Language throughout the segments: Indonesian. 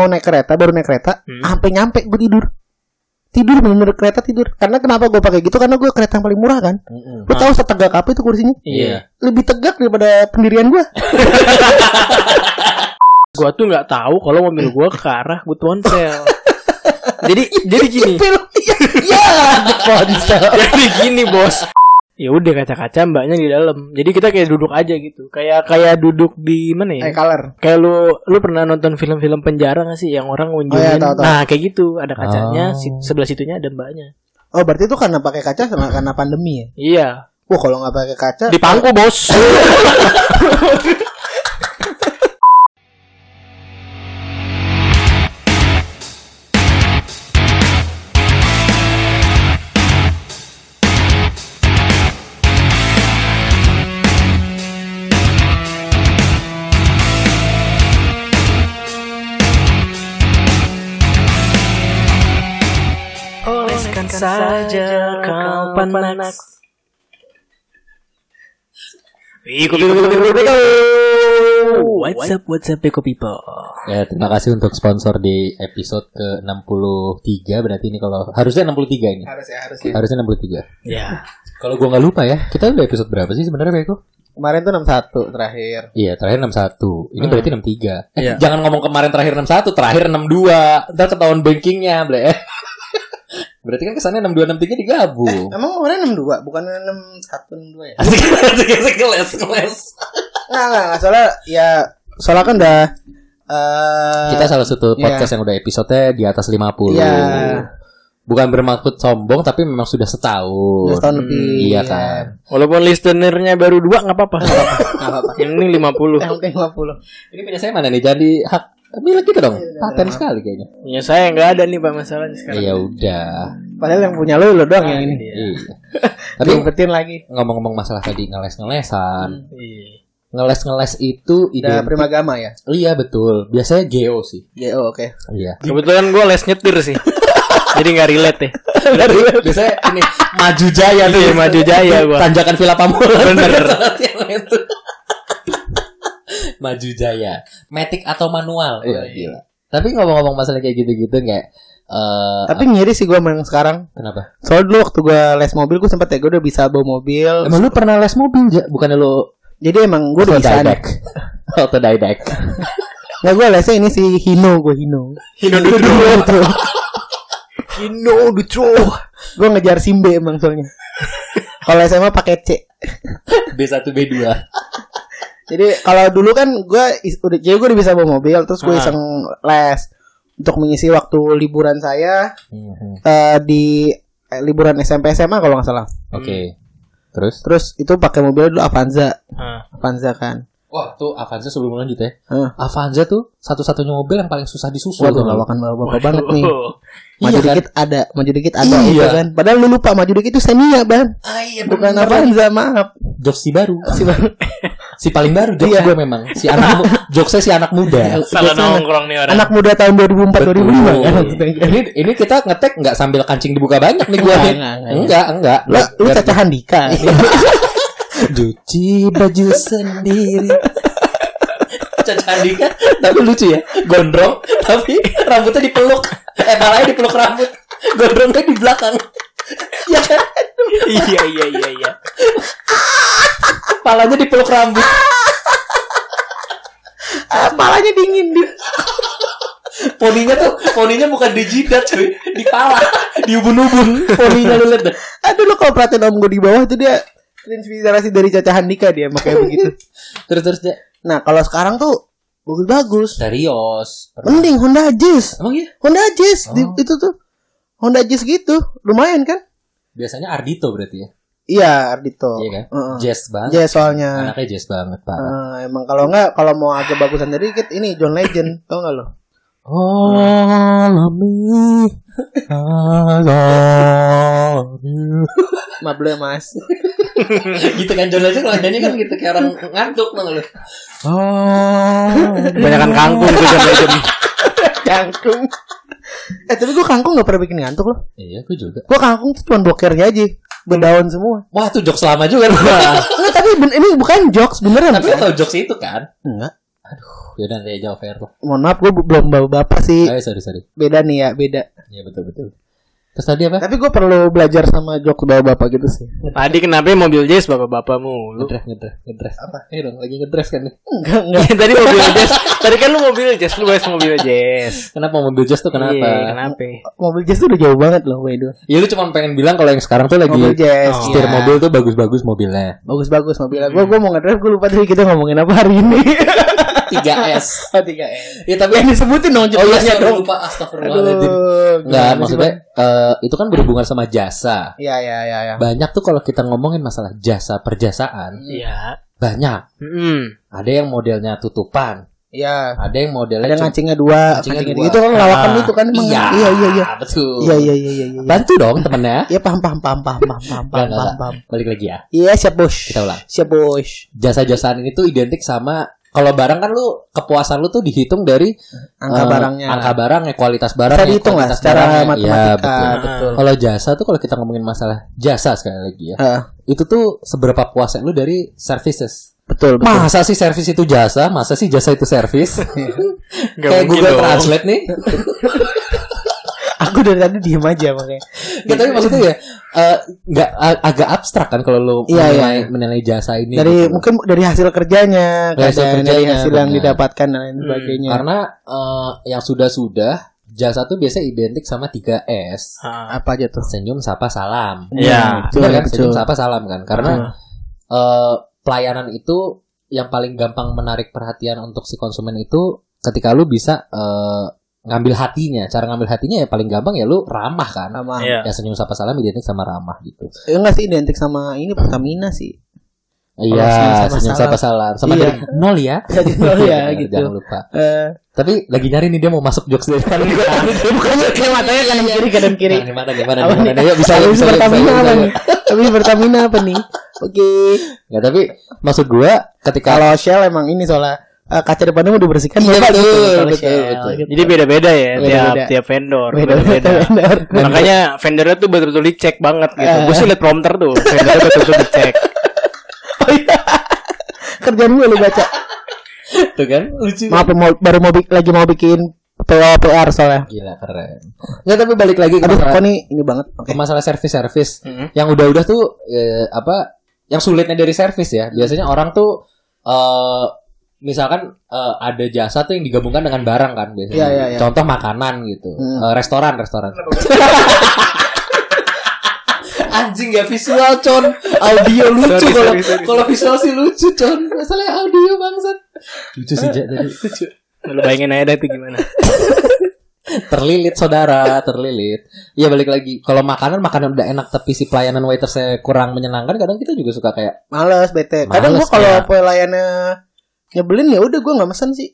mau naik kereta baru naik kereta Hmm. sampai nyampe gue tidur tidur bener-bener kereta tidur karena kenapa gue pakai gitu karena gue kereta yang paling murah kan Mm-mm. lu tahu setegak apa itu kursinya Iya. lebih tegak daripada pendirian gue Gua tuh nggak tahu kalau mobil gua ke arah butuh ponsel. jadi jadi gini. Ada ponsel. jadi gini bos. Ya udah kaca-kaca mbaknya di dalam. Jadi kita kayak duduk aja gitu. Kayak kayak duduk di mana ya? Eh, color. Kayak lu lu pernah nonton film-film penjara gak sih yang orang ngunjungin? tahu, tahu. Nah, kayak gitu, ada kacanya, Oh. si- sebelah situnya ada mbaknya. Oh, berarti itu karena pakai kaca sama karena pandemi ya? Iya. Wah, kalau nggak pakai kaca, Di pangku, Bos. saja kau panas. What's up, what's up, Piko People? Ya, terima kasih untuk sponsor di episode ke-63 berarti ini kalau harusnya 63 ini. harus ya, harus Harusnya 63. Ya, Kalau gua nggak lupa ya, kita udah episode berapa sih sebenarnya Beko? Kemarin tuh 61 terakhir. Iya, terakhir 61. Ini Hmm. berarti 63. Eh, Iya. jangan ngomong kemarin terakhir 61, terakhir 62. Ntar ketahuan bankingnya, ble. Berarti kan kesannya 62 63 digabung. Emang kemarin 62, bukan 61 62 ya? Asik, asik, asik, ngeles, ngeles. Enggak, enggak, enggak. Soalnya ya soalnya kan udah eh Kita salah satu Iya. podcast yang udah episode di atas 50. Iya. Bukan bermaksud sombong, tapi memang sudah udah setahun. setahun lebih. Iya kan. walaupun listenernya baru dua nggak apa-apa. Enggak apa-apa. Ini 50 Yang penting 50. Ini punya saya mana nih? Jadi hak milik kita dong. Paten sekali kayaknya. Ya saya nggak ada nih pak masalahnya sekarang. Ya udah. Padahal yang punya lu lu doang yang ini. Iya. Tapi Diumpetin lagi. ngomong-ngomong masalah tadi ngeles-ngelesan. Iya. Ngeles-ngeles itu ide Udah primagama ya? Iya betul. Biasanya geo sih. Ya, oh, oke. Iya. Kebetulan gue les nyetir sih. Jadi nggak relate ya. Biasanya ini maju jaya tuh. Iya, Maju Jaya gua. Tanjakan Villa Pamulan. Bener. Maju jaya. Matic atau manual. Wah, gila. Tapi ngomong-ngomong masalah kayak gitu-gitu nggak. eh Tapi ngiri sih gua sama yang sekarang. kenapa? Soalnya dulu waktu gua les mobil gua sempet ya gua udah bisa bawa mobil. Emang lu pernah les mobil ja? Bukannya lu Jadi emang gua udah bisa. autodidact? Nah gua lesnya ini si Hino gua Hino. Hino Hino. Hino Dutro. Gua ngejar Simbe emang soalnya. Kalau SMA pakai C. B1 B2. Jadi kalau dulu kan is- udah jadi gua udah bisa bawa mobil terus gua Ah. iseng les untuk mengisi waktu liburan saya Mhm. eh, di eh, liburan SMP SMA kalau nggak salah. Oke. Terus? Terus itu pakai mobil dulu Avanza. Ah. Avanza kan. Wah, tuh Avanza sebelum lanjut ya. Hah. Avanza tuh satu-satunya mobil yang paling susah disusul. Waduh, tuh. lawakan bapak banget nih. Maju Iya kan? dikit ada, maju dikit ada Iya. gitu kan. Padahal lu lupa maju dikit itu Xenia, Bang. Ah, iya, Bukan bener. Avanza, maaf. Jokes si baru. Si Bang. si paling baru jokes Iya. gue memang. Si anak jokesnya si anak muda. Salah Biasanya nongkrong nih orang. Anak muda tahun 2004 2005 kan. Ini ini kita ngetek nggak sambil kancing dibuka banyak nih gue. Enggak, enggak, enggak. enggak, enggak. Lu lu Caca Handika. Cuci baju sendiri. Caca Andika tapi lucu ya gondrong tapi rambutnya dipeluk. Eh malahnya dipeluk rambut gondrongnya di belakang. Ya kan? Iya iya iya iya. palanya dipeluk rambut. Ah, Palanya dingin di. poninya tuh poninya bukan di jidat cuy. Di pala. Di ubun-ubun. Poninya lu liat deh. Aduh lu kalau perhatiin om gue di bawah itu dia terinspirasi dari Caca Handika dia makanya begitu. terus terus ya Nah, kalau sekarang tuh bagus-bagus. serius Mending Honda Jazz. emang iya Honda Jazz di- Oh. itu tuh. Honda Jazz gitu. Lumayan kan? biasanya Ardito berarti ya Iya, Ardito. iya kan Heeh. jazz banget Jazz soalnya. anaknya jazz banget pak Eh, emang kalau enggak kalau mau agak bagusan dikit ini John Legend, tau enggak lo? Alami Alami Mable Mas. gitu kan John Legend kalau nyanyi kan gitu kayak orang ngantuk tau lu Kebanyakan kangkung tuh John Legend. kangkung. eh, tapi gua kangkung enggak pernah bikin ngantuk loh. iya aku juga Gua kangkung tuh cuma bokernya aja. Berdaun semua. wah tuh jokes lama juga Enggak, tapi ben- ini bukan jokes beneran. tapi kan? tau jokes itu kan Enggak. aduh Yaudah nanti aja off air lah. Mohon maaf gue belum bawa bapak sih. Ayo sorry sorry. Beda nih ya, beda. Iya betul betul. Terus tadi apa? Tapi gue perlu belajar sama jok bawa bapak gitu sih. Tadi kenapa mobil jazz bapak-bapakmu? Lu Ngedrive ngedrive ngedrive. Apa? Eh dong lagi ngedrive kan nih. Enggak, enggak. tadi mobil jazz. Tadi kan lu mobil jazz, lu bahas mobil jazz. Kenapa mobil jazz tuh kenapa? Iya, kenapa? Mobil jazz tuh udah jauh banget loh, Wedo. Ya lu cuma pengen bilang kalau yang sekarang tuh lagi Mobil jazz. Oh. setir iya. mobil tuh bagus-bagus mobilnya. Bagus-bagus mobilnya. Gue gue mau ngedrive, gue lupa tadi kita ngomongin apa hari ini. 3S. oh, 3 Ya tapi Yang disebutin dong Oh iya dong. lupa astagfirullahaladzim. Enggak, maksudnya eh, itu kan berhubungan sama jasa. Iya, iya, iya, iya. Banyak tuh kalau kita ngomongin masalah jasa perjasaan, Iya. banyak. Hmm. Ada yang modelnya tutupan, Iya. ada yang modelnya Ada ngancingnya dua, Ngancingnya dua. Itu kan lawakan Ah, itu kan emang. Iya, Iya, iya, iya. Betul. Iya, iya, iya, iya, iya. Bantu dong temennya. Iya, paham, paham, paham, paham, paham, paham, paham, paham, paham. Balik lagi ya. Iya, siap bos. Kita ulang. Siap bos. Jasa-jasaan ini tuh identik sama kalau barang kan lu kepuasan lu tuh dihitung dari Angka eh, barangnya. angka barangnya, kualitas barang, Bisa dihitung lah secara matematika. Iya, betul. betul. Kalau jasa tuh kalau kita ngomongin masalah jasa sekali lagi ya. Ah, Itu tuh seberapa puasnya lu dari services. betul, betul. Masa sih servis itu jasa? Masa sih jasa itu servis? Nggak Kayak mungkin Google dong. Translate nih. Aku dari tadi diem aja makanya. Nggak, tapi maksudnya ya eh, nggak a- agak abstrak kan kalau lu Iya, menilai, iya. menilai jasa ini. Dari gitu. mungkin dari hasil kerjanya, Dari hasil kadang dari kerjanya, hasil yang didapatkan dan lain Hmm, sebagainya. Karena eh, yang sudah-sudah jasa tuh biasanya identik sama 3S. Ah. apa aja tuh? Senyum, sapa, salam. Iya. betul, Benar kan? Senyum, sapa, salam kan. Karena Betul. eh, pelayanan itu yang paling gampang menarik perhatian untuk si konsumen itu ketika lu bisa eh, ngambil hatinya. Cara ngambil hatinya ya paling gampang ya lu ramah kan. sama Iya. Ya senyum sapa salam identik sama ramah gitu. ya enggak sih identik sama ini Pertamina sih. Iya, senyum sapa senyum sapa salam. Sama Iya. dari nol ya. Jadi nol ya gitu. Jangan lupa. Eh, Tapi lagi nyari nih dia mau masuk jokes dari mana? bukannya kayak matanya kanan kiri kanan kiri. Nah, Gimana gimana Apa gimana? Yuk bisa Habis Pertamina apa nih? Tapi Pertamina apa nih? Oke. Ya tapi maksud gua ketika Kalau Shell emang ini soalnya eh, kaca depannya mau dibersihkan Iya, betul, betul, Shell, betul. gitu. Jadi beda-beda ya Beda-beda. tiap tiap vendor. beda-beda. Benar. Makanya vendornya tuh betul-betul dicek banget gitu. Eh. Gue sih liat prompter tuh, vendornya betul-betul dicek. Oh iya. Kerjaan gue lu baca. tuh kan lucu. Maaf mau, baru mau lagi mau bikin PO PR soalnya. Gila keren. Nggak tapi balik lagi ke Aduh, masalah, kok nih ini banget. Oke. ke masalah servis-servis. Mhm. Yang udah-udah tuh eh, apa? Yang sulitnya dari servis ya. Biasanya orang tuh eh misalkan eh, ada jasa tuh yang digabungkan dengan barang kan biasanya. Iya, iya, iya. Contoh makanan gitu. Hmm. Eh, restoran, restoran. Anjing gak visual con Audio lucu Kalau kalau visual sih lucu con Masalahnya audio bangsat Lucu sih Jak tadi Lu bayangin aja deh itu gimana. Terlilit saudara Terlilit Iya balik lagi Kalau makanan Makanan udah enak Tapi si pelayanan waitersnya kurang menyenangkan Kadang kita juga suka kayak Males bete. Kadang Males, gua kalau kayak- pelayannya nyebelin ya udah gua nggak mesen sih.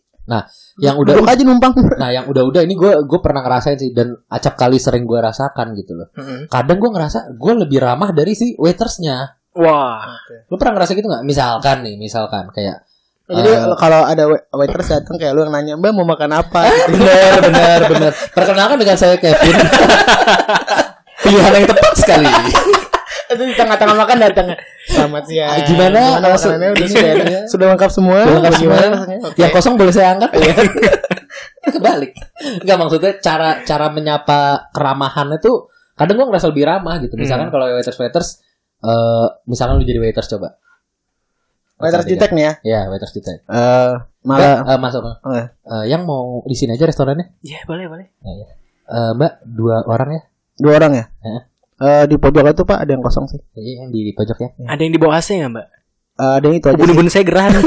Yang udah Duduk aja numpang. Nah yang udah-udah ini gue gue pernah ngerasain sih Dan acap kali sering gue rasakan gitu loh Mhm. Kadang gue ngerasa Gue lebih ramah dari si waitersnya Wah, Lu pernah ngerasa gitu gak? Misalkan nih Misalkan kayak Jadi Eh. kalau ada wa- waiters datang kayak lu yang nanya, "Mbak mau makan apa?" Benar, benar, benar. Perkenalkan dengan saya Kevin. Pilihan yang tepat sekali. Itu di tengah-tengah makan datang. Selamat siang. Ah, gimana? Makanannya udah Iya. sudah, sudah lengkap semua? Sudah lengkap Gimana semua. Oke. Yang kosong boleh saya angkat ya. Kebalik. Enggak maksudnya cara cara menyapa keramahan itu kadang gua ngerasa lebih ramah gitu. Misalkan kalau waiters waiters eh misalkan lu jadi waiters coba. Waiters jutek nih ya. Ya, waiters jutek. Eh, Mbak, malah eh, masuk. Oh, ya. Eh, yang mau di sini aja restorannya? iya boleh boleh. Eh, Mbak, dua orang ya? dua orang ya? Heeh. Eh, di pojok itu Pak ada yang kosong sih. Iya, yang di pojok ya. Ada yang di bawah AC nggak mbak? Eh, ada yang itu aja sih. Ubun-ubun saya geran.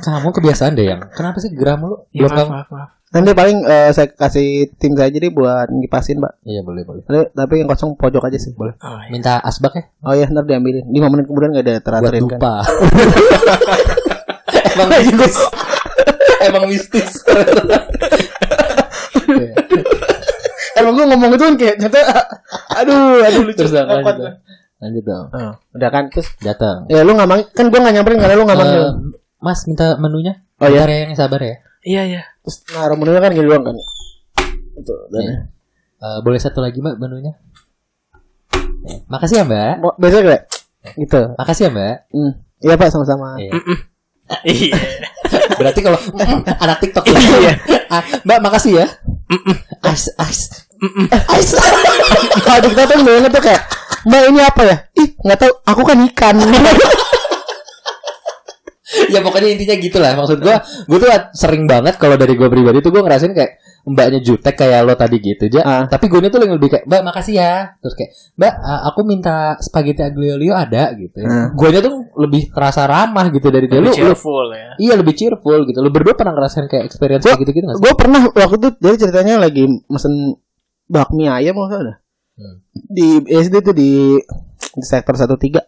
Kamu kebiasaan deh yang. Kenapa sih geram lu? Ya, Belum maaf, maaf, maaf. Nanti paling eh, saya kasih tim saya jadi buat ngipasin, Pak. Iya, boleh, boleh. Tapi, tapi yang kosong pojok aja sih, boleh. Oh, iya. Minta asbak ya? Oh iya, ntar diambilin. 5 menit kemudian gak ada buat teraturin kan. lupa. Emang mistis. Emang mistis. Emang gue ngomong itu kan kayak ternyata aduh, aduh lucu. Terus dong, lanjut lah. dong. Lanjut dong. Oh, udah kan terus Datang. ya lu nggak kan gue nggak nyamperin karena lu nggak manggil. Eh, mas minta menunya. Oh, iya? Ya, yang sabar ya. Iya iya. Terus naruh menunya kan gini doang kan. Itu. dan- Iya. Eh, boleh satu lagi mbak menunya? Eh, Makasih ya mbak. Besok gak? Gitu. Makasih ya mbak. Hmm. Iya Pak sama-sama. Iya. Iya. Berarti kalau mm, anak TikTok Iya. Ah, Mbak makasih ya. Ice ice. Kalau kita tuh banget tuh kayak Mbak ini apa ya? Ih nggak tahu. Aku kan ikan. ya pokoknya intinya gitulah maksud gua gua tuh sering banget kalau dari gua pribadi tuh gua ngerasain kayak mbaknya jutek kayak lo tadi gitu aja Ah. tapi gue tuh lebih kayak mbak makasih ya terus kayak mbak uh, aku minta spaghetti aglio olio ada gitu Ah. gue tuh lebih terasa ramah gitu dari dia lu, Lebih lu cheerful ya. iya lebih cheerful gitu lu berdua pernah ngerasain kayak experience Gua- kayak gitu gitu gue pernah waktu itu jadi ceritanya lagi mesen bakmi ayam mau ada? Hmm. di SD tuh di, di sektor 13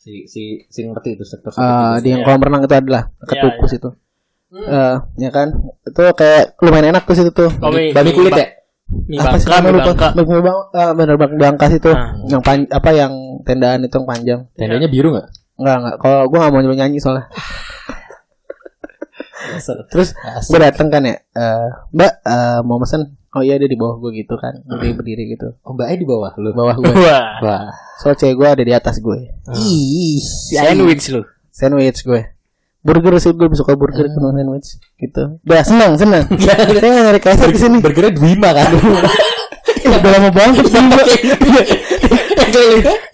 si si si ngerti itu sektor Eh, di yang Iya. kolam renang itu adalah Iya, ketukus itu. Hmm. Eh, ya kan? Itu kayak lumayan enak tuh situ tuh. Oh, mie- babi mie kulit ya? Mie apa sih bangka, mie lupa? bangka. Bakmi bang eh, bener bang bangkas itu. Ah. yang pan apa yang tendaan itu yang panjang. Tendanya biru nggak? Enggak enggak kalau gue nggak mau nyuruh nyanyi soalnya. Terus gue dateng kan ya eh, mbak eh, mau mesen oh iya dia di bawah gue gitu kan. Berdiri berdiri gitu. Oh mbaknya di bawah lu? Bawah gue Wah. wah. Soal cewek gue ada di atas gue ih Sandwich lu. sandwich gue burger sih gue suka burger Hmm. sama sandwich gitu. Udah senang senang saya nggak nyari kaset di sini. Burgernya Dwima kan? Ih, udah lama banget sih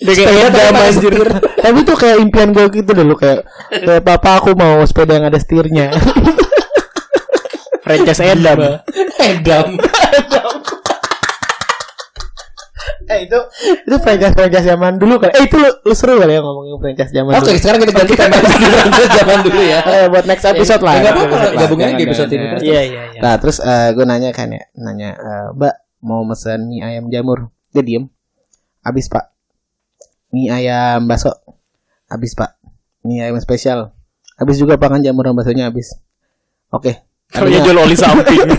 Sepeda anjir. tapi tuh kayak impian gue gitu dulu kayak kayak papa aku mau sepeda yang ada setirnya Franchise Edam. Edam eh itu itu franchise franchise zaman dulu kan eh itu lu, lu seru kali ya ngomongin franchise zaman Oke, dulu. sekarang kita ganti Franchise zaman dulu ya. Eh, buat next episode lah. Ya, nggak apa-apa, Jangan, di episode ini. terus. Iya iya iya. Nah terus gue nanya kan ya. Nanya eh, Mbak mau mesen mie ayam jamur? Dia diem. Habis pak. Mie ayam bakso. Habis pak. Mie ayam spesial. Habis juga pakan jamur dan baksonya habis. Oke dia Tadinya- jual oli samping.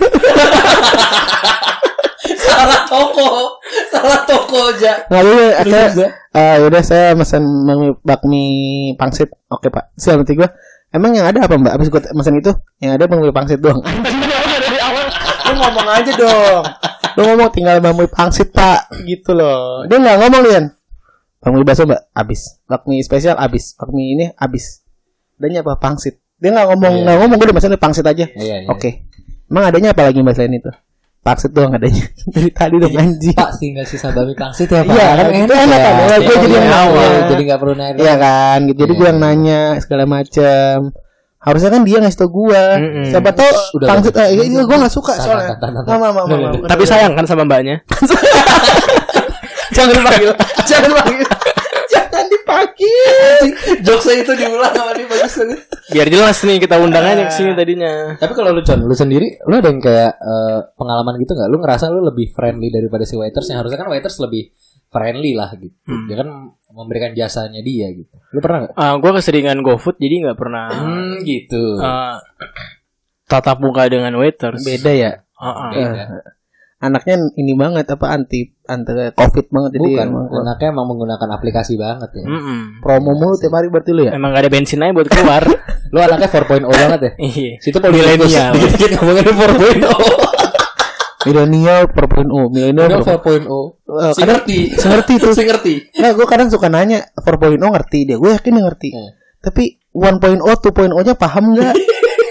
Salah toko. Salah toko aja. Nggak dulu akhirnya eh, Yaudah saya mesen bakmi, bakmi pangsit. Oke pak. Saya berarti gue Emang yang ada apa mbak? Habis gue mesen itu Yang ada bakmi pangsit doang. Dari awal. Lu ngomong aja dong. Lu ngomong tinggal bakmi pangsit pak. Gitu loh. Dia nggak ngomong Lian. Bakmi bakso mbak. Habis. Bakmi spesial habis. Bakmi ini habis. Adanya apa pangsit Dia nggak ngomong Iya. nggak ngomong Gue udah mesen pangsit aja Iya, iya. Oke Emang adanya apa lagi selain itu Pangsit doang adanya Dari tadi dong anjing Pak tinggal sisa babi pangsit ya Pak. Iya, kan itu enak, enak ya. kan, ya, gue jadi yang iya, nanya. Jadi nggak perlu nanya. Iya kan gitu. Jadi gue yang nanya segala macam. Harusnya kan dia ngasih tau gue. Siapa tau Udah, pangsit eh, iya, gue gak suka soalnya. Mama, mama, mama. Tapi sayang kan sama mbaknya. jangan dipanggil. jangan dipanggil. Jangan dipanggil. Jokesnya itu diulang sama dia bagus banget. Biar jelas nih kita undang aja ke sini tadinya. Tapi kalau lu Con, lu sendiri, lu ada yang kayak eh, pengalaman gitu nggak? Lu ngerasa lu lebih friendly daripada si waiters yang harusnya kan waiters lebih friendly lah gitu. Hmm. Dia kan memberikan jasanya dia gitu. Lu pernah nggak? Ah, gue keseringan GoFood jadi nggak pernah Hmm, gitu. ah, tatap muka dengan waiters. Beda ya. Ah, ah. Beda. Anaknya ini banget apa anti anti covid banget jadi Bukan, emang anaknya emang menggunakan aplikasi banget ya. Mm-mm. promo mulu tiap hari berarti lu ya. Emang gak ada bensin aja buat keluar. Lu anaknya 4.0 banget ya. Iya. Situ milenial. Milenial. Dikit-dikit ngomongin 4.0. Milenial 4.0, milenial Udah 4.0. 4.0. Eh, kadang ngerti. ngerti tuh. Si ngerti. Nah, gue kadang suka nanya 4.0 ngerti dia. Gue yakin dia ngerti. Hmm. Tapi 1.0, 2.0 nya paham nggak?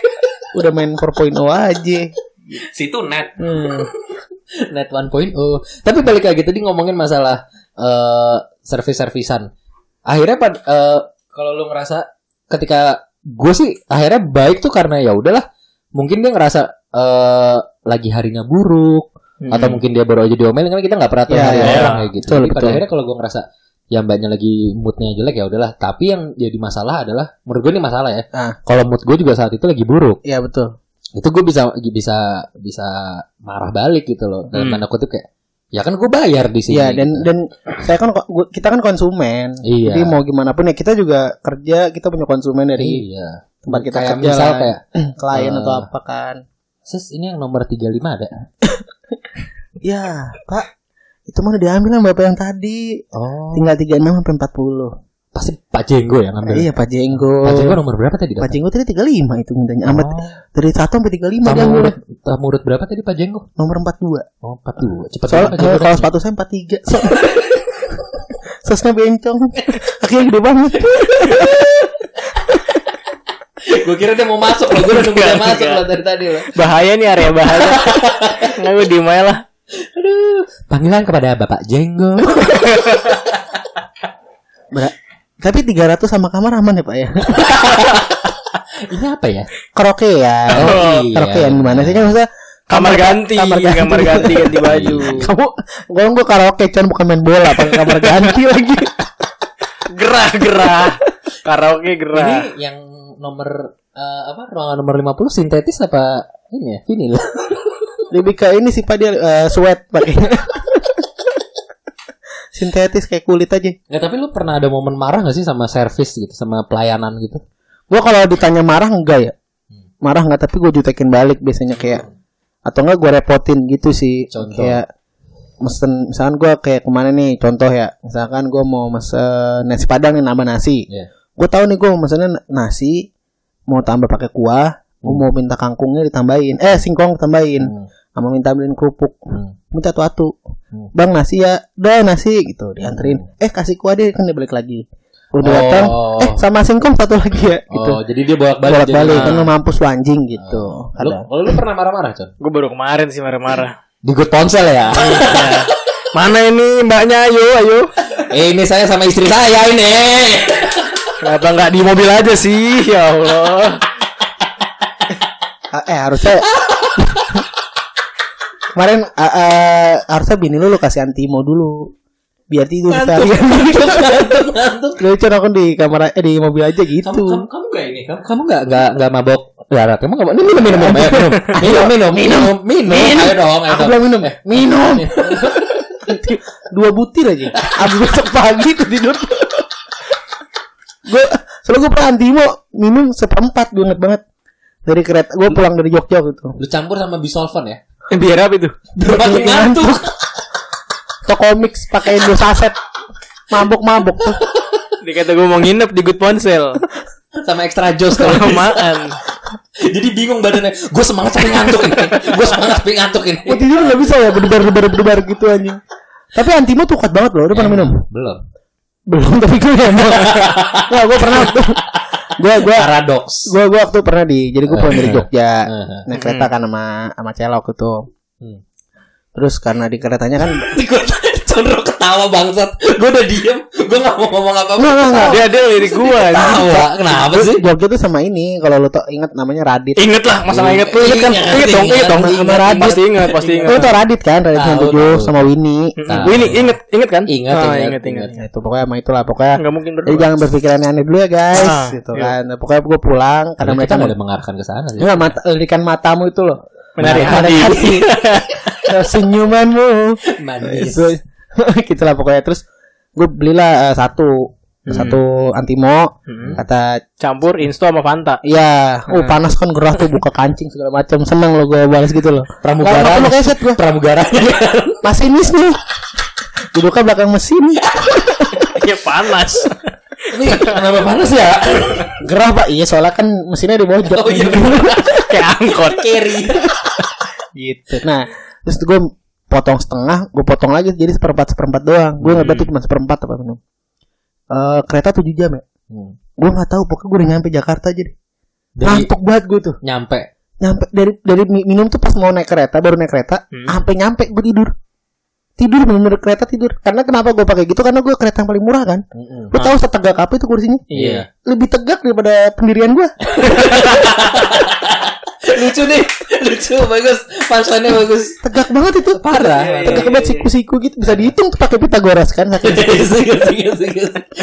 Udah main 4.0 aja. Situ net. Hmm. Net 1.0. Tapi balik lagi tadi ngomongin masalah eh servis-servisan. Akhirnya pad- eh, kalau lu ngerasa ketika gue sih akhirnya baik tuh karena ya udahlah mungkin dia ngerasa eh lagi harinya buruk Hmm. atau mungkin dia baru aja diomelin kan kita nggak pernah tahu Ya, hari ya, orang ya. kayak gitu. Betul, Jadi pada akhirnya kalau gue ngerasa ya mbaknya lagi moodnya jelek ya udahlah. Tapi yang jadi masalah adalah menurut gue ini masalah ya. Ah. Kalau mood gue juga saat itu lagi buruk Iya betul. Itu gue bisa bisa bisa marah balik gitu loh dalam Hmm. tanda kutip kayak ya kan gue bayar di sini Iya dan gitu. dan saya kan gua- kita kan konsumen. Iya. Jadi mau gimana pun ya kita juga kerja kita punya konsumen dari iya tempat kita kayak kerja misal lah. kayak klien eh, atau apa kan. sis ini yang nomor 35 ada Ya Pak itu mana diambil sama bapak yang tadi oh tinggal 36 sampai 40 pasti Pak Jenggo yang ngambil iya Pak Jenggo Pak Jenggo nomor berapa tadi Pak? Jenggo tadi 35 itu mintanya Amat oh, dari 1 sampai 35 dia tamu urut tamu urut berapa tadi Pak Jenggo nomor 42 oh 42 cepet Soal, banget Pak Jenggo kalau datang. sepatu saya 43 so, Sosnya bencong Akhirnya gede banget Gue kira dia mau masuk loh. Gue udah nunggu dia masuk enggak. loh dari tadi loh. Bahaya nih area bahaya. Nggak gue diem aja lah. Aduh. Panggilan kepada Bapak Jenggo. Ber- Tapi 300 sama kamar aman ya Pak ya? Ini apa ya? Karaoke ya. Oh, iya. Karaokean gimana sih kan maksudnya Kamar ganti, kamar ganti, kamar ganti, ganti baju. Kamu gua gua karaoke kan bukan main bola pakai kamar ganti lagi. Gerah, gerah. Karaoke gerah. Ini yang nomor eh, apa? Ruangan nomor 50 sintetis apa ini ya? Vinil. Lebih ke ini sih Pak dia eh, sweat pakai. Sintetis kayak kulit aja. Nggak, tapi lu pernah ada momen marah gak sih sama servis gitu, sama pelayanan gitu? Gua kalau ditanya marah enggak ya? Marah enggak tapi gue jutekin balik biasanya kayak atau enggak gue repotin gitu sih. Contoh. Kayak mesen misalkan gue kayak ke mana nih contoh ya misalkan gue mau mesen nasi padang nih nambah nasi Iya. gue tahu nih gue mau mesennya nasi mau tambah pakai kuah gue mau minta kangkungnya ditambahin eh singkong ditambahin Hmm. Sama minta beliin kerupuk Hmm. minta tuh atu Hmm. bang nasi ya udah nasi gitu dianterin eh kasih kuah deh kan dia balik lagi udah Oh. datang eh sama singkong satu lagi ya gitu Oh, jadi dia bolak-balik. bolak balik jadi- kan lu mampus lu anjing gitu Lu, kadang kalau lu pernah marah-marah, Con? Gue baru kemarin sih marah-marah. Di good ponsel ya? Mana ini mbaknya? Ayo, ayo. eh, ini saya sama istri saya ini. Kenapa nggak di mobil aja sih? Ya Allah. Ah, eh harusnya kemarin ah, ah, harusnya bini lu lu kasih antimo dulu. Biar tidur Ngantuk, ngantuk, ngantuk. aku di kamar eh di mobil aja gitu. Kamu, kamu, kamu gak ini? Kamu, kamu gak, gak, gak mabok? Darat? Kamu gak minum, minum, minum, minum, ayo, minum, minum, minum, minum, minum, ayo dong, ayo aku minum. Eh, minum. Dua butir aja. Abis besok pagi tuh tidur. Gue selalu gue pernah antimo minum seperempat gue inget banget. Dari kereta gue pulang dari Jogja gitu Lu campur sama bisolvan ya? Biar apa itu? Biar makin ngantuk. toko mix pakai Indo saset mabuk mabuk tuh Dikata gue mau nginep di Good Ponsel. Sama extra jos kalau Kelamaan. Jadi bingung badannya. Gue semangat tapi ngantuk ini. Gue semangat tapi ngantuk ini. Gue tidur gak bisa ya berdebar debar berdebar gitu anjing. Tapi antimo tuh kuat banget loh. Udah pernah minum? Belum. Belum tapi gue emang. Nah, gue pernah gue gue Paradoks. gue gue waktu pernah di jadi gue pulang dari Jogja Heeh. naik kereta kan sama sama celok itu. Hmm. Terus karena di keretanya kan Gue condro ketawa bangsat. Gue udah diem. Gue gak mau ngomong apa-apa. Enggak, enggak. Dia dia lirik gue. Tawa. Kenapa sih? Jogja tuh sama ini kalau lo tau inget namanya Radit. Ingat lah, masa nggak inget? Lu inget kan? Inget dong, inget dong. ingat, Radit. Pasti ingat, pasti Lo ingat. tau Radit kan Radit Tahu, 97 tahu. sama Winnie. Ini inget, inget kan? Ingat, Ah, ingat, inget, inget. Nah, itu pokoknya sama itulah pokoknya. Nggak mungkin Jadi berdua. jangan berpikir aneh-aneh dulu ya guys, Ah, gitu iya. kan. Pokoknya gue pulang karena mereka kita nggak ada mengarahkan ke sana sih. Enggak mata lirikan matamu itu loh. Menarik Menarik hati. Senyumanmu. Manis. Itu gitu lah pokoknya terus gue belilah eh, satu satu antimo Hmm. kata Campur insto sama Fanta. iya oh panas kan gerah tuh buka kancing segala macam seneng lo gue balas gitu loh Pramugara. Perlu keset gue Pramugara. masinis nih duduknya belakang mesin Ya panas. Ini kenapa panas ya? gerah pak iya soalnya kan mesinnya di mojok Oh iya. Kayak angkot. Carry. gitu nah terus gue potong setengah gue potong lagi jadi seperempat seperempat doang. Gue nggak berarti cuma seperempat apa minum Eh kereta 7 jam ya? Hmm. gue nggak tahu pokoknya gue udah nyampe Jakarta Dari ngantuk banget gue tuh. Nyampe. nyampe dari dari mi- minum tuh pas mau naik kereta baru naik kereta Hmm. sampai nyampe gue tidur. Tidur bener-bener kereta tidur. Karena kenapa gue pakai gitu? Karena gue kereta yang paling murah kan? Mm-mm. lo tahu setegak apa itu kursinya? Iya. lebih tegak daripada pendirian gue Lucu nih. Lucu bagus. Punchline-nya bagus. tegak banget itu Parah. tegak banget siku-siku gitu bisa dihitung tuh pakai Pitagoras kan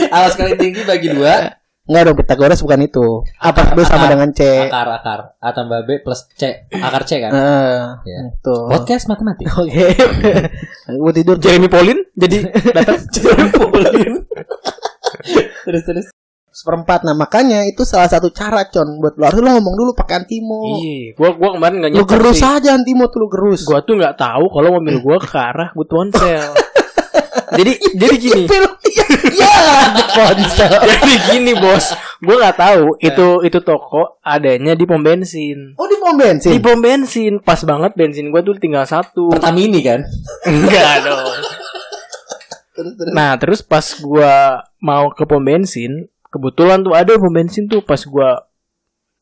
Alas kali tinggi bagi dua. Enggak dong Pitagoras bukan itu apa B sama dengan C Akar akar. A tambah B plus C. Akar C kan. Eh, Iya. itu Podcast matematik. oke gue tidur Jeremy Pauline jadi datang. terus terus. Seperempat nah makanya itu salah satu cara con buat lo harus lo ngomong dulu pakai antimo Iya, gua gua kemarin nggak lo gerus sih. aja antimo tuh lo gerus Gua tuh nggak tahu kalau mobil gua ke arah Good Ponsel. jadi jadi gini. Ya ponsel jadi gini bos, gua nggak tahu itu itu toko adanya di pom bensin. oh di pom Di bensin pom bensin pas banget bensin gua tuh tinggal satu. Pertamini kan. Enggak dong. Nah terus pas gua mau ke pom bensin, kebetulan tuh ada pom bensin tuh pas gua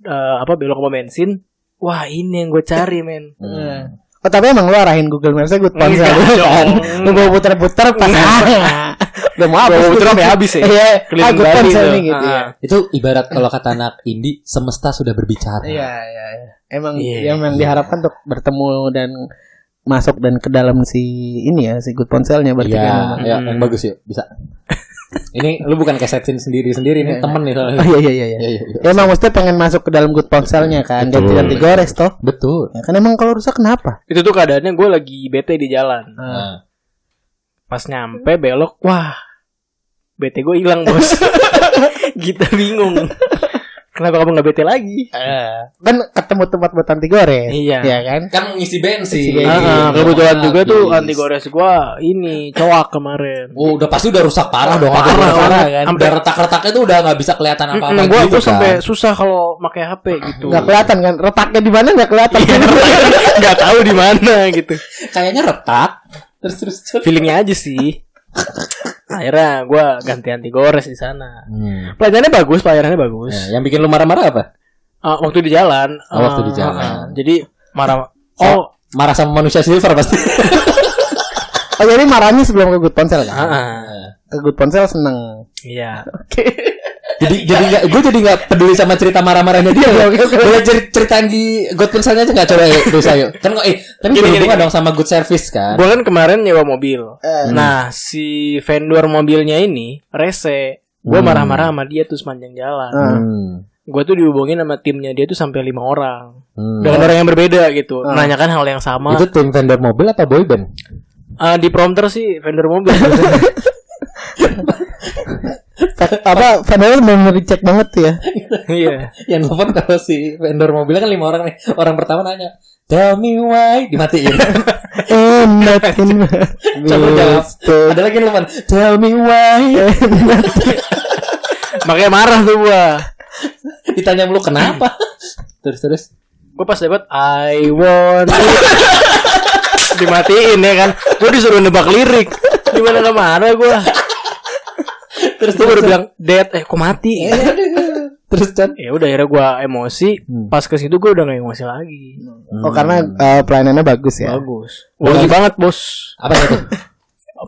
eh, apa belok ke pom bensin. Wah, ini yang gue cari, men. Hmm. Oh tapi emang lu arahin Google Maps good kan dong. Lu bawa puter-puter pas ah, Udah mau Bawa habis gitu. sampai habis ya? Iya Ah good nih gitu Ah. ya Itu ibarat kalau kata anak indie semesta sudah berbicara. Iya iya iya. Emang Iya, yang diharapkan untuk bertemu dan masuk dan ke dalam si ini ya si good ponselnya berarti Iya, kan emang. ya, Hmm. yang bagus yuk, bisa. ini lu bukan kesetin sendiri-sendiri ini Iya, temen nih soalnya. Oh iya iya iya. Iya, iya. iya, iya. Ya, emang mesti pengen masuk ke dalam good ponselnya kan Betul. ganti-ganti gores toh. Betul. Ya, kan emang kalau rusak kenapa? Itu tuh keadaannya gue lagi bete di jalan. Nah, Pas nyampe belok, wah. Bete gue hilang, Bos. Kita bingung. Kenapa kamu nggak bete lagi? Kan ketemu tempat buat anti gores. Iya. Iya kan? kan ngisi bensin. Ngisi bensin. Ah, ah, kebetulan Habis. juga tuh anti gores gua ini cowok kemarin. Oh, udah pasti udah rusak parah dong. Parah, Udah parah, kan. Sampai- Udah retak-retaknya tuh udah nggak bisa kelihatan apa-apa Mm, gua gitu gua kan. sampai susah kalau pakai HP gitu. Nggak kelihatan kan? Retaknya di mana nggak kelihatan. Iya, nggak tahu di mana gitu. Kayaknya retak. Terus terus. terus. Feelingnya aja sih. Akhirnya gua ganti anti gores di sana. Hmm. Pelajarannya bagus, pelajarannya bagus. Nah, yang bikin lu marah-marah apa? Ah, waktu di jalan. Oh, waktu di ah, jalan. ah, jadi marah. Oh, Oh, marah sama manusia silver pasti. Oh jadi marahnya sebelum ke good ponsel kan? ah, ah. Ke good ponsel seneng. iya. jadi jadi nggak gue jadi nggak peduli sama cerita marah-marahnya dia loh. Boleh cer- ceritain di Pensalnya aja nggak coba ya dosa yuk. Kan kok eh kan Gini, berhubungan gini, dong sama good service kan. Gua kan kemarin nyewa mobil. Eh. Nah, si vendor mobilnya ini rese. Gua Hmm. marah-marah sama dia tuh sepanjang jalan. Ah. Hmm. Gue tuh dihubungin sama timnya dia tuh sampai lima orang Hmm. dengan orang yang berbeda gitu, Ah. menanyakan hal yang sama. Itu tim vendor mobil apa boyband? Ah, di prompter sih vendor mobil. apa vendor benar dicek banget ya Iya. Yang nelfon kalau si vendor mobilnya kan lima orang nih. Orang pertama nanya, Tell me why Dimatiin enak ini Coba jawab Ada lagi nelfon Tell me why Makanya marah tuh gua. Ditanya mulu kenapa Terus terus Gua pas dapat I want dimatiin ya kan. Gua disuruh nebak lirik. Gimana marah gua? Terus Gua baru bilang dead eh kok mati. Terus Chan Ya udah akhirnya gua emosi. Hmm. Pas ke situ gua udah gak emosi lagi. oh karena eh, pelayanannya bagus ya Bagus. Wangi banget, Bos. Apa itu?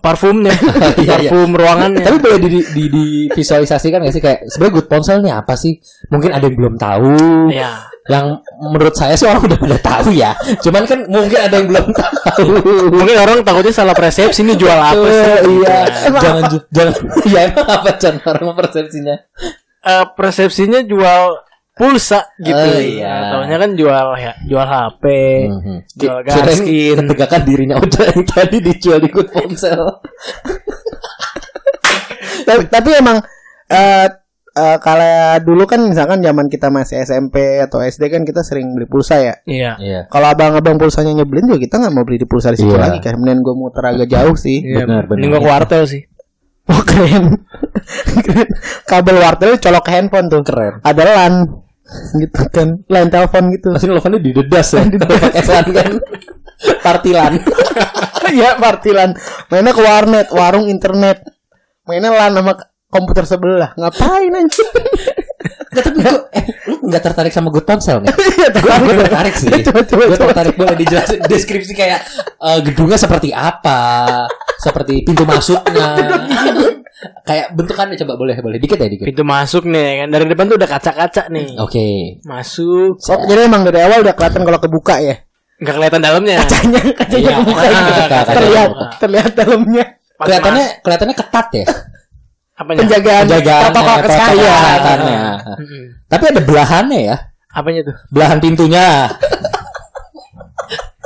Parfumnya. Iya, iya. Parfum ruangannya. Tapi boleh di, di, di visualisasikan gak sih kayak sebenarnya good ponsel nih apa sih? Mungkin ada yang belum tahu. Ya. Yang menurut saya sih orang udah pada tahu ya. Cuman kan mungkin ada yang belum tahu. Mungkin orang takutnya salah persepsi ini jual apa sih? iya. Nah, jangan ju- jangan ya emang apa Chan orang persepsinya? eh, persepsinya jual pulsa gitu. Oh, iya. Taunya kan jual ya, jual HP, Mhm. jual gaskin. ketegakan dirinya udah yang tadi dijual di good ponsel. tapi, tapi emang eh eh, kalau dulu kan misalkan zaman kita masih SMP atau SD kan kita sering beli pulsa ya Iya. Iya. kalau abang-abang pulsanya nyebelin juga kita nggak mau beli di pulsa di situ Iya. lagi kan mending gue muter agak jauh sih Iya, Benar, benar. Mending gua ke wartel sih. Wah keren. Keren. Kabel wartel colok ke handphone tuh. Keren. Ada LAN gitu kan. LAN telepon gitu. Pasti nelfonnya di dedas ya. Pakai LAN kan. Partilan. Iya, partilan. Mainnya ke warnet, warung internet. Mainnya LAN sama komputer sebelah. Ngapain anjing? Nggak, tapi gue, eh, lu nggak tertarik sama good ponsel nih? Iya, gue tertarik sih. Coba, coba, gue tertarik boleh dijelasin deskripsi kayak eh, gedungnya seperti apa, seperti pintu masuknya, kayak bentukannya coba boleh boleh dikit ya dikit. Pintu masuk nih kan dari depan tuh udah kaca-kaca nih. Oke. Masuk, Oh, jadi emang dari awal udah kelihatan kalau kebuka ya. nggak kelihatan dalamnya. Kacanya, kacanya Iya, kebuka. ah, kaca- terlihat, kaca. terlihat dalamnya. Kelihatannya kelihatannya ketat ya. Apanya? Penjagaan, protokol kesehatan. kesehatannya. Mm-mm. Tapi ada belahannya ya, Apanya tuh? belahan pintunya.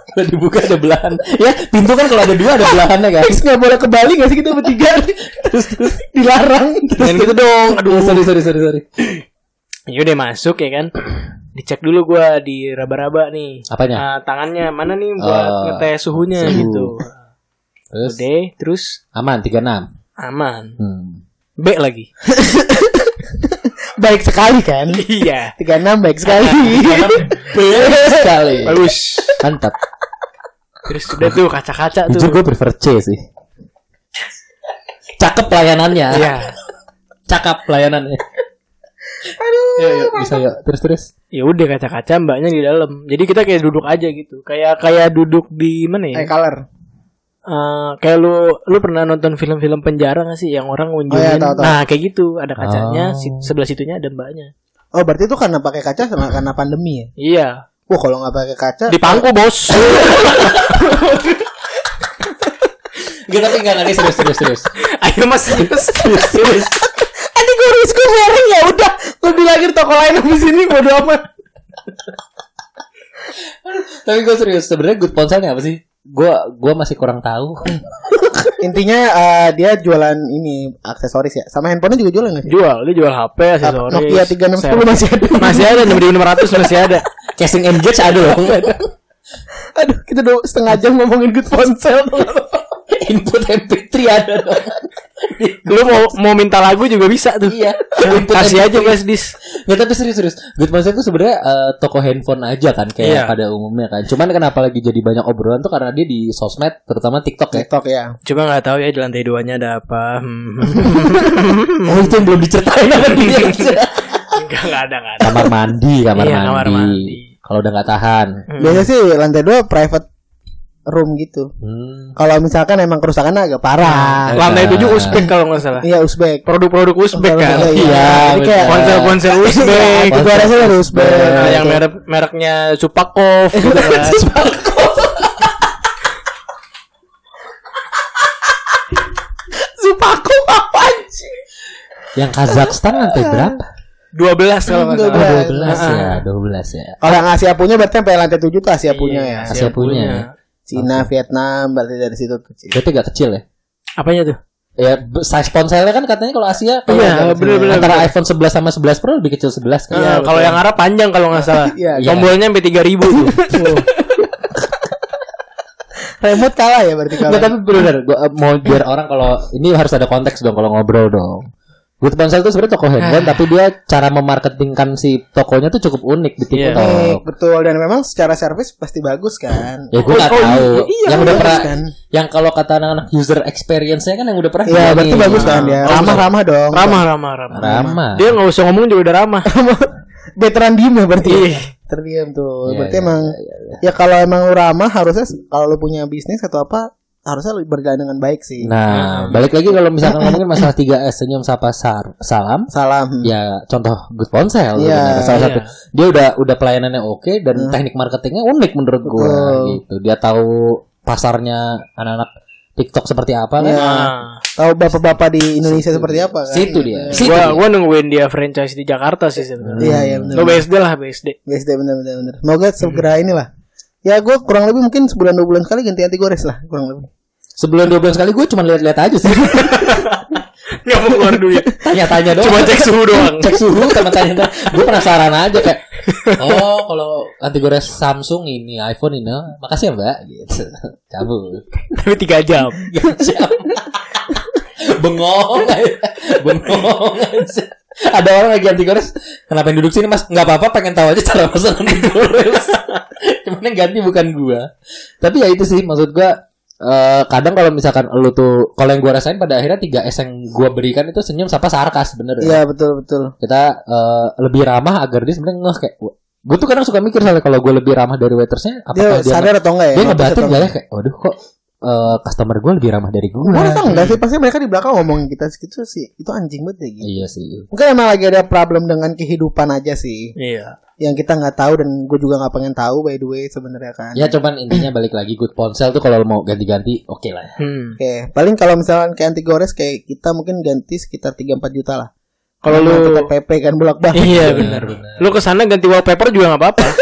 Kalau dibuka ada belahan. Ya, pintu kan kalau ada dua ada belahannya kan. Fix nggak boleh ke Bali nggak sih kita bertiga? terus terus dilarang. Jangan gitu dong. Aduh. sorry sorry sorry sorry. Ya udah masuk ya kan. Dicek dulu gua di raba-raba nih. Apanya? Ah, tangannya mana nih buat Oh, ngetes suhunya suhu. gitu. Terus Udah, terus aman 36. aman. Hmm. B lagi. Baik sekali kan? iya. 36 baik sekali. Baik sekali. Bagus. Mantap. Terus udah tuh kaca-kaca Jujur tuh. gue prefer C sih. Cakep pelayanannya. Iya. Cakep pelayanannya. Aduh, Yuk, yuk, bisa yuk. Terus terus. Ya udah kaca-kaca mbaknya di dalam. Jadi kita kayak duduk aja gitu. Kayak kayak duduk di mana ya? Eh color. Eh, kayak lu lu pernah nonton film-film penjara gak sih yang orang ngunjungin? Oh, iya, tahu, tahu. Nah, kayak gitu, ada kacanya, Oh. si- sebelah situnya ada mbaknya. Oh berarti itu karena pakai kaca sama karena pandemi ya? Iya. Wah kalau nggak pakai kaca, Di pangku, Bos. Gak tapi enggak enggak serius serius serius. Ayo Mas. serius serius. Tadi gue harus gue mereng ya udah. Lu bilangin toko lain habis ini bodo amat. Tapi gue serius sebenarnya good ponselnya apa sih? Gue gue masih kurang tahu. Intinya eh, dia jualan ini aksesoris ya. Sama handphonenya juga jualan sih? jual, dia jual HP, aksesoris. Nokia 3610 masih ada. Masih ada 6500 masih ada. Casing engage ada loh. Aduh, kita udah setengah jam ngomongin good ponsel. Input MP3 ada dong. Lu mau mau minta lagu juga bisa tuh. Iya. Input Kasih MP3. aja flash disk. Nggak tapi serius serius. Good Ponsel itu sebenarnya eh, toko handphone aja kan kayak Iya. pada umumnya kan. Cuman kenapa lagi jadi banyak obrolan tuh karena dia di sosmed terutama TikTok ya. TikTok ya. Cuma nggak tahu ya di lantai duanya ada apa. Hmm. Oh itu yang belum diceritain sama dia. Enggak, enggak ada, enggak ada. kamar mandi, kamar Iya, mandi. kamar mandi. Kalau udah nggak tahan. Hmm. Biasanya sih lantai dua private room gitu. Hmm. Kalau misalkan emang kerusakan agak parah. Lantai tujuh Uzbek kalau nggak salah. Iya Uzbek. Produk-produk Uzbek kan. Iya, Iya, Jadi kayak. Ponsel-ponsel Uzbek. Itu gua rasa dari Uzbek. Nah, yang merek mereknya Supakov gitu kan. Supaku apa sih? Yang Kazakhstan lantai berapa? 12 kalau nggak Oh, salah. 12 ya, 12 ya. Kalau yang Asia punya berarti sampai lantai tujuh tuh Asia punya Iya, ya. Asia punya. Cina, Vietnam berarti dari situ kecil. Berarti gak kecil ya? Apanya tuh? Ya, size ponselnya kan katanya kalau Asia kalau Iya, ada- bener-bener. antara iPhone 11 sama 11 Pro lebih kecil 11 kan. Iya, kalau yang Arab panjang kalau nggak salah. Iya, iya. Tombolnya sampai 3000 tuh. Remote kalah ya berarti kalau. Nggak, tapi bener gua mau biar orang kalau ini harus ada konteks dong kalau ngobrol dong. Good Ponsel itu sebenarnya toko handphone tapi dia cara memarketingkan si tokonya tuh cukup unik di Iya. TikTok. Baik, betul dan memang secara service pasti bagus kan. Ya gue nggak Oh, tahu. iya, iya, yang udah pernah, kan. yang kalau kata anak-anak user experience-nya kan yang udah pernah. Iya, berarti nih? bagus kan ya. Ramah-ramah dong. Ramah, ramah, ramah. Ramah. Dia nggak usah ngomong juga udah ramah. Veteran diem ya berarti. Iya. Terdiam tuh. Iya, berarti emang ya kalau emang ramah harusnya kalau lu punya bisnis atau apa harusnya lu berjalan dengan baik sih. Nah, balik lagi kalau misalkan ngomongin masalah 3S senyum sapa sar, salam, Salam. ya contoh good ponsel Iya, sebenarnya. salah iya. satu dia udah udah pelayanannya oke dan teknik marketingnya unik menurut gua Betul. gitu dia tahu pasarnya anak-anak TikTok seperti apa kan Iya. Nah, Tahu bapak-bapak di Indonesia seperti apa kan? situ dia situ gua dia. gua nungguin dia franchise di Jakarta sih sebenarnya. Iya, iya benar. Lo BSD lah BSD. BSD benar benar benar. Semoga segera inilah. Ya gue kurang lebih mungkin sebulan dua bulan sekali ganti anti gores lah kurang lebih. Sebulan dua bulan sekali gue cuma lihat-lihat aja sih Nggak mau keluar duit. tanya-tanya doang Cuma cek suhu doang. cek suhu sama tanya gue penasaran aja kayak oh kalau anti gores Samsung ini iPhone ini oh, makasih ya mbak gitu cabut Tapi 3 jam. Jam. bengong aja. bengong aja. ada orang lagi anti gores kenapa yang duduk sini mas nggak apa-apa pengen tahu aja cara masak anti gores cuman yang ganti bukan gua tapi ya itu sih maksud gua eh, kadang kalau misalkan lu tuh kalau yang gua rasain pada akhirnya 3S yang gua berikan itu senyum sapa sarkas bener ya Iya betul betul. kita eh, lebih ramah agar dia sebenarnya ngeh kayak gue tuh kadang suka mikir soalnya kalau gue lebih ramah dari waitersnya Dia apakah dia, sadar atau enggak ya? dia ngebatin gak ya kayak waduh kok eh, customer gue lebih ramah dari gue Gue rasa enggak sih pasti mereka di belakang ngomongin kita segitu sih. Itu anjing banget ya gitu. iya sih Mungkin emang lagi ada problem dengan kehidupan aja sih. Iya. Yang kita nggak tahu dan gue juga nggak pengen tahu by the way sebenarnya kan. ya cuman intinya balik lagi good ponsel tuh kalau mau ganti-ganti oke lah ya Hmm. Oke, paling kalau misalkan kayak anti gores kayak kita mungkin ganti sekitar 3-4 juta lah. Kalau lu kita PP kan bolak balik. Iya benar. Lu ke sana ganti wallpaper juga nggak apa-apa.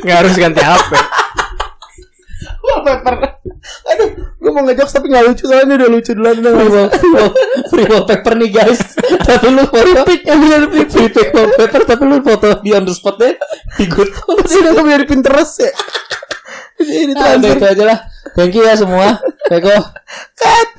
Nggak harus ganti HP. Wallpaper. Aduh, gue mau ngejokes tapi nggak lucu soalnya udah lucu duluan udah free, wall, free, wall, free wallpaper nih guys. Tapi lu foto. Pick free pick. Wallpaper tapi lu foto di on the spot deh. Di good Pasti udah punya di Pinterest ya. Ini Ah, udah transfer itu aja lah. Thank you ya semua. Teko cut.